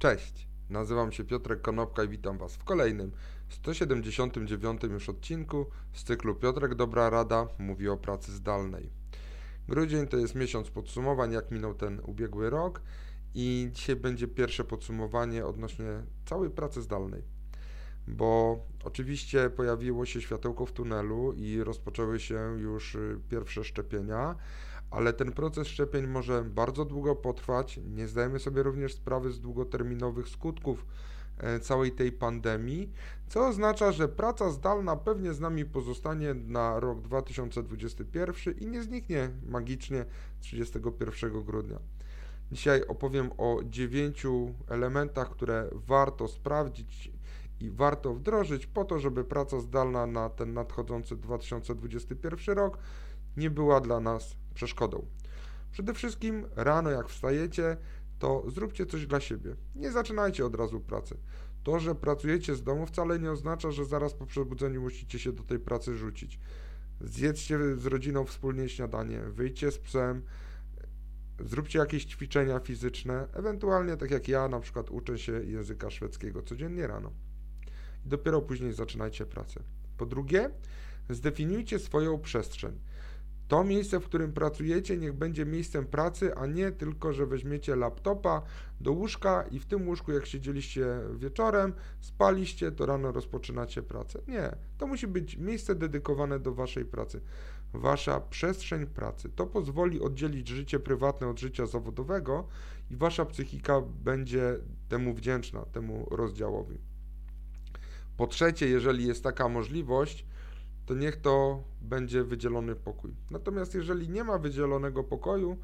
Cześć, nazywam się Piotrek Konopka i witam Was w kolejnym 179 już odcinku z cyklu Piotrek Dobra Rada mówi o pracy zdalnej. Grudzień to jest miesiąc podsumowań, jak minął ten ubiegły rok i dzisiaj będzie pierwsze podsumowanie odnośnie całej pracy zdalnej. Bo oczywiście pojawiło się światełko w tunelu i rozpoczęły się już y, pierwsze szczepienia, ale ten proces szczepień może bardzo długo potrwać. Nie zdajemy sobie również sprawy z długoterminowych skutków e, całej tej pandemii, co oznacza, że praca zdalna pewnie z nami pozostanie na rok 2021 i nie zniknie magicznie 31 grudnia. Dzisiaj opowiem o dziewięciu elementach, które warto sprawdzić i warto wdrożyć po to, żeby praca zdalna na ten nadchodzący 2021 rok nie była dla nas przeszkodą. Przede wszystkim rano jak wstajecie, to zróbcie coś dla siebie. Nie zaczynajcie od razu pracy. To, że pracujecie z domu wcale nie oznacza, że zaraz po przebudzeniu musicie się do tej pracy rzucić. Zjedzcie z rodziną wspólnie śniadanie, wyjdźcie z psem, zróbcie jakieś ćwiczenia fizyczne, ewentualnie tak jak ja na przykład uczę się języka szwedzkiego codziennie rano. I dopiero później zaczynajcie pracę. Po drugie, zdefiniujcie swoją przestrzeń. To miejsce, w którym pracujecie, niech będzie miejscem pracy, a nie tylko, że weźmiecie laptopa do łóżka i w tym łóżku, jak siedzieliście wieczorem, spaliście, to rano rozpoczynacie pracę. Nie, to musi być miejsce dedykowane do waszej pracy. Wasza przestrzeń pracy. To pozwoli oddzielić życie prywatne od życia zawodowego i wasza psychika będzie temu wdzięczna, temu rozdziałowi. Po trzecie, jeżeli jest taka możliwość, to niech to będzie wydzielony pokój. Natomiast jeżeli nie ma wydzielonego pokoju,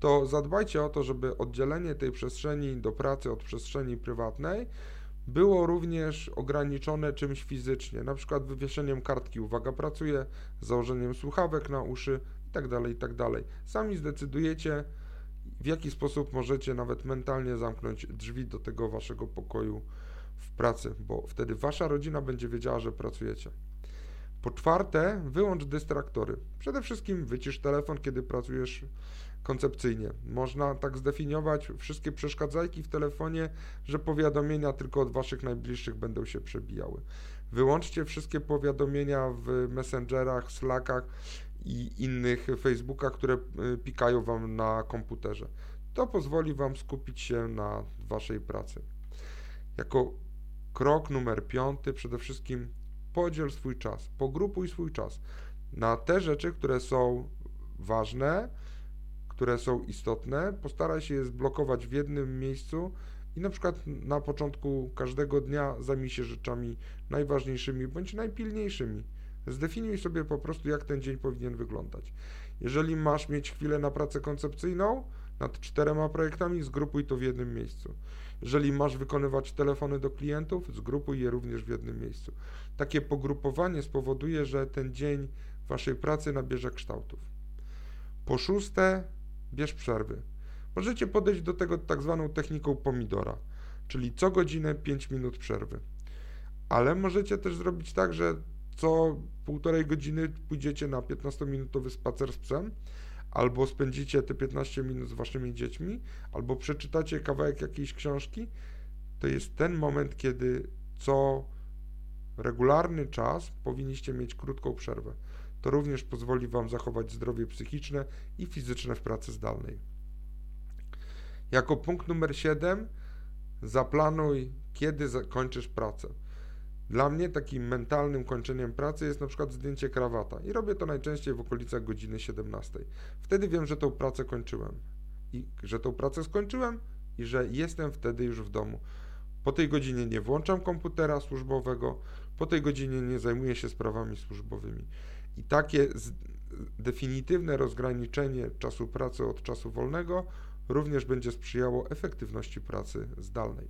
to zadbajcie o to, żeby oddzielenie tej przestrzeni do pracy od przestrzeni prywatnej było również ograniczone czymś fizycznie, na przykład wywieszeniem kartki uwaga pracuje, założeniem słuchawek na uszy itd., tak itd. Tak Sami zdecydujecie, w jaki sposób możecie nawet mentalnie zamknąć drzwi do tego waszego pokoju w pracy, bo wtedy wasza rodzina będzie wiedziała, że pracujecie. Po czwarte, wyłącz dystraktory. Przede wszystkim wycisz telefon, kiedy pracujesz koncepcyjnie. Można tak zdefiniować wszystkie przeszkadzajki w telefonie, że powiadomienia tylko od Waszych najbliższych będą się przebijały. Wyłączcie wszystkie powiadomienia w Messengerach, Slackach i innych Facebookach, które y, pikają Wam na komputerze. To pozwoli Wam skupić się na Waszej pracy. Jako krok numer piąty, przede wszystkim podziel swój czas, pogrupuj swój czas na te rzeczy, które są ważne, które są istotne, postaraj się je zblokować w jednym miejscu i na przykład na początku każdego dnia zajmij się rzeczami najważniejszymi bądź najpilniejszymi. Zdefiniuj sobie po prostu, jak ten dzień powinien wyglądać. Jeżeli masz mieć chwilę na pracę koncepcyjną nad czterema projektami, zgrupuj to w jednym miejscu. Jeżeli masz wykonywać telefony do klientów, zgrupuj je również w jednym miejscu. Takie pogrupowanie spowoduje, że ten dzień waszej pracy nabierze kształtów. Po szóste, bierz przerwy. Możecie podejść do tego tak zwaną techniką pomidora, czyli co godzinę 5 minut przerwy. Ale możecie też zrobić tak, że co półtorej godziny pójdziecie na 15-minutowy spacer z psem, albo spędzicie te 15 minut z waszymi dziećmi, albo przeczytacie kawałek jakiejś książki, to jest ten moment, kiedy co regularny czas powinniście mieć krótką przerwę. To również pozwoli Wam zachować zdrowie psychiczne i fizyczne w pracy zdalnej. Jako punkt numer 7 zaplanuj, kiedy zakończysz pracę. Dla mnie takim mentalnym kończeniem pracy jest na przykład zdjęcie krawata i robię to najczęściej w okolicach godziny 17. Wtedy wiem, że tą pracę kończyłem i że tą pracę skończyłem i że jestem wtedy już w domu. Po tej godzinie nie włączam komputera służbowego, po tej godzinie nie zajmuję się sprawami służbowymi. I takie definitywne rozgraniczenie czasu pracy od czasu wolnego również będzie sprzyjało efektywności pracy zdalnej.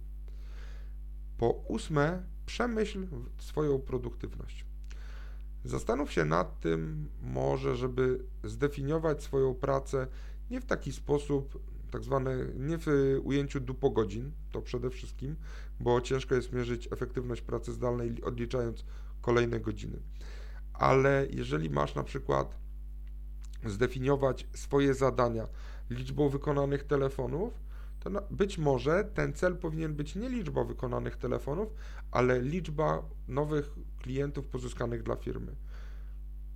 Po ósme, przemyśl swoją produktywność. Zastanów się nad tym, może, żeby zdefiniować swoją pracę nie w taki sposób, tak zwane, nie w ujęciu dupo godzin, to przede wszystkim, bo ciężko jest mierzyć efektywność pracy zdalnej odliczając kolejne godziny. Ale jeżeli masz na przykład zdefiniować swoje zadania liczbą wykonanych telefonów, to być może ten cel powinien być nie liczba wykonanych telefonów, ale liczba nowych klientów pozyskanych dla firmy.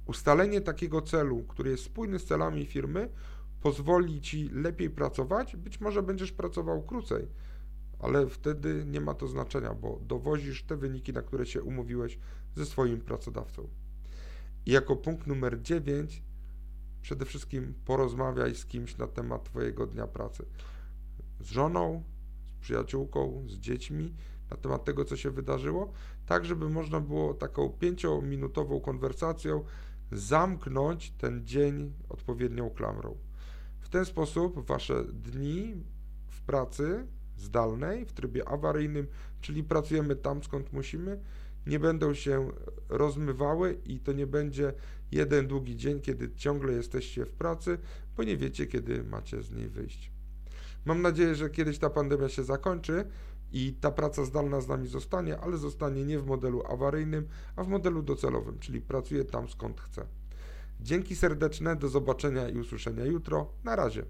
Ustalenie takiego celu, który jest spójny z celami firmy, pozwoli ci lepiej pracować. Być może będziesz pracował krócej, ale wtedy nie ma to znaczenia, bo dowozisz te wyniki, na które się umówiłeś ze swoim pracodawcą. I jako punkt numer 9, przede wszystkim porozmawiaj z kimś na temat Twojego dnia pracy. Z żoną, z przyjaciółką, z dziećmi, na temat tego, co się wydarzyło, tak żeby można było taką pięciominutową konwersacją zamknąć ten dzień odpowiednią klamrą. W ten sposób wasze dni w pracy zdalnej, w trybie awaryjnym, czyli pracujemy tam skąd musimy, nie będą się rozmywały i to nie będzie jeden długi dzień, kiedy ciągle jesteście w pracy, bo nie wiecie, kiedy macie z niej wyjść. Mam nadzieję, że kiedyś ta pandemia się zakończy i ta praca zdalna z nami zostanie, ale zostanie nie w modelu awaryjnym, a w modelu docelowym, czyli pracuję tam skąd chcę. Dzięki serdeczne, do zobaczenia i usłyszenia jutro. Na razie.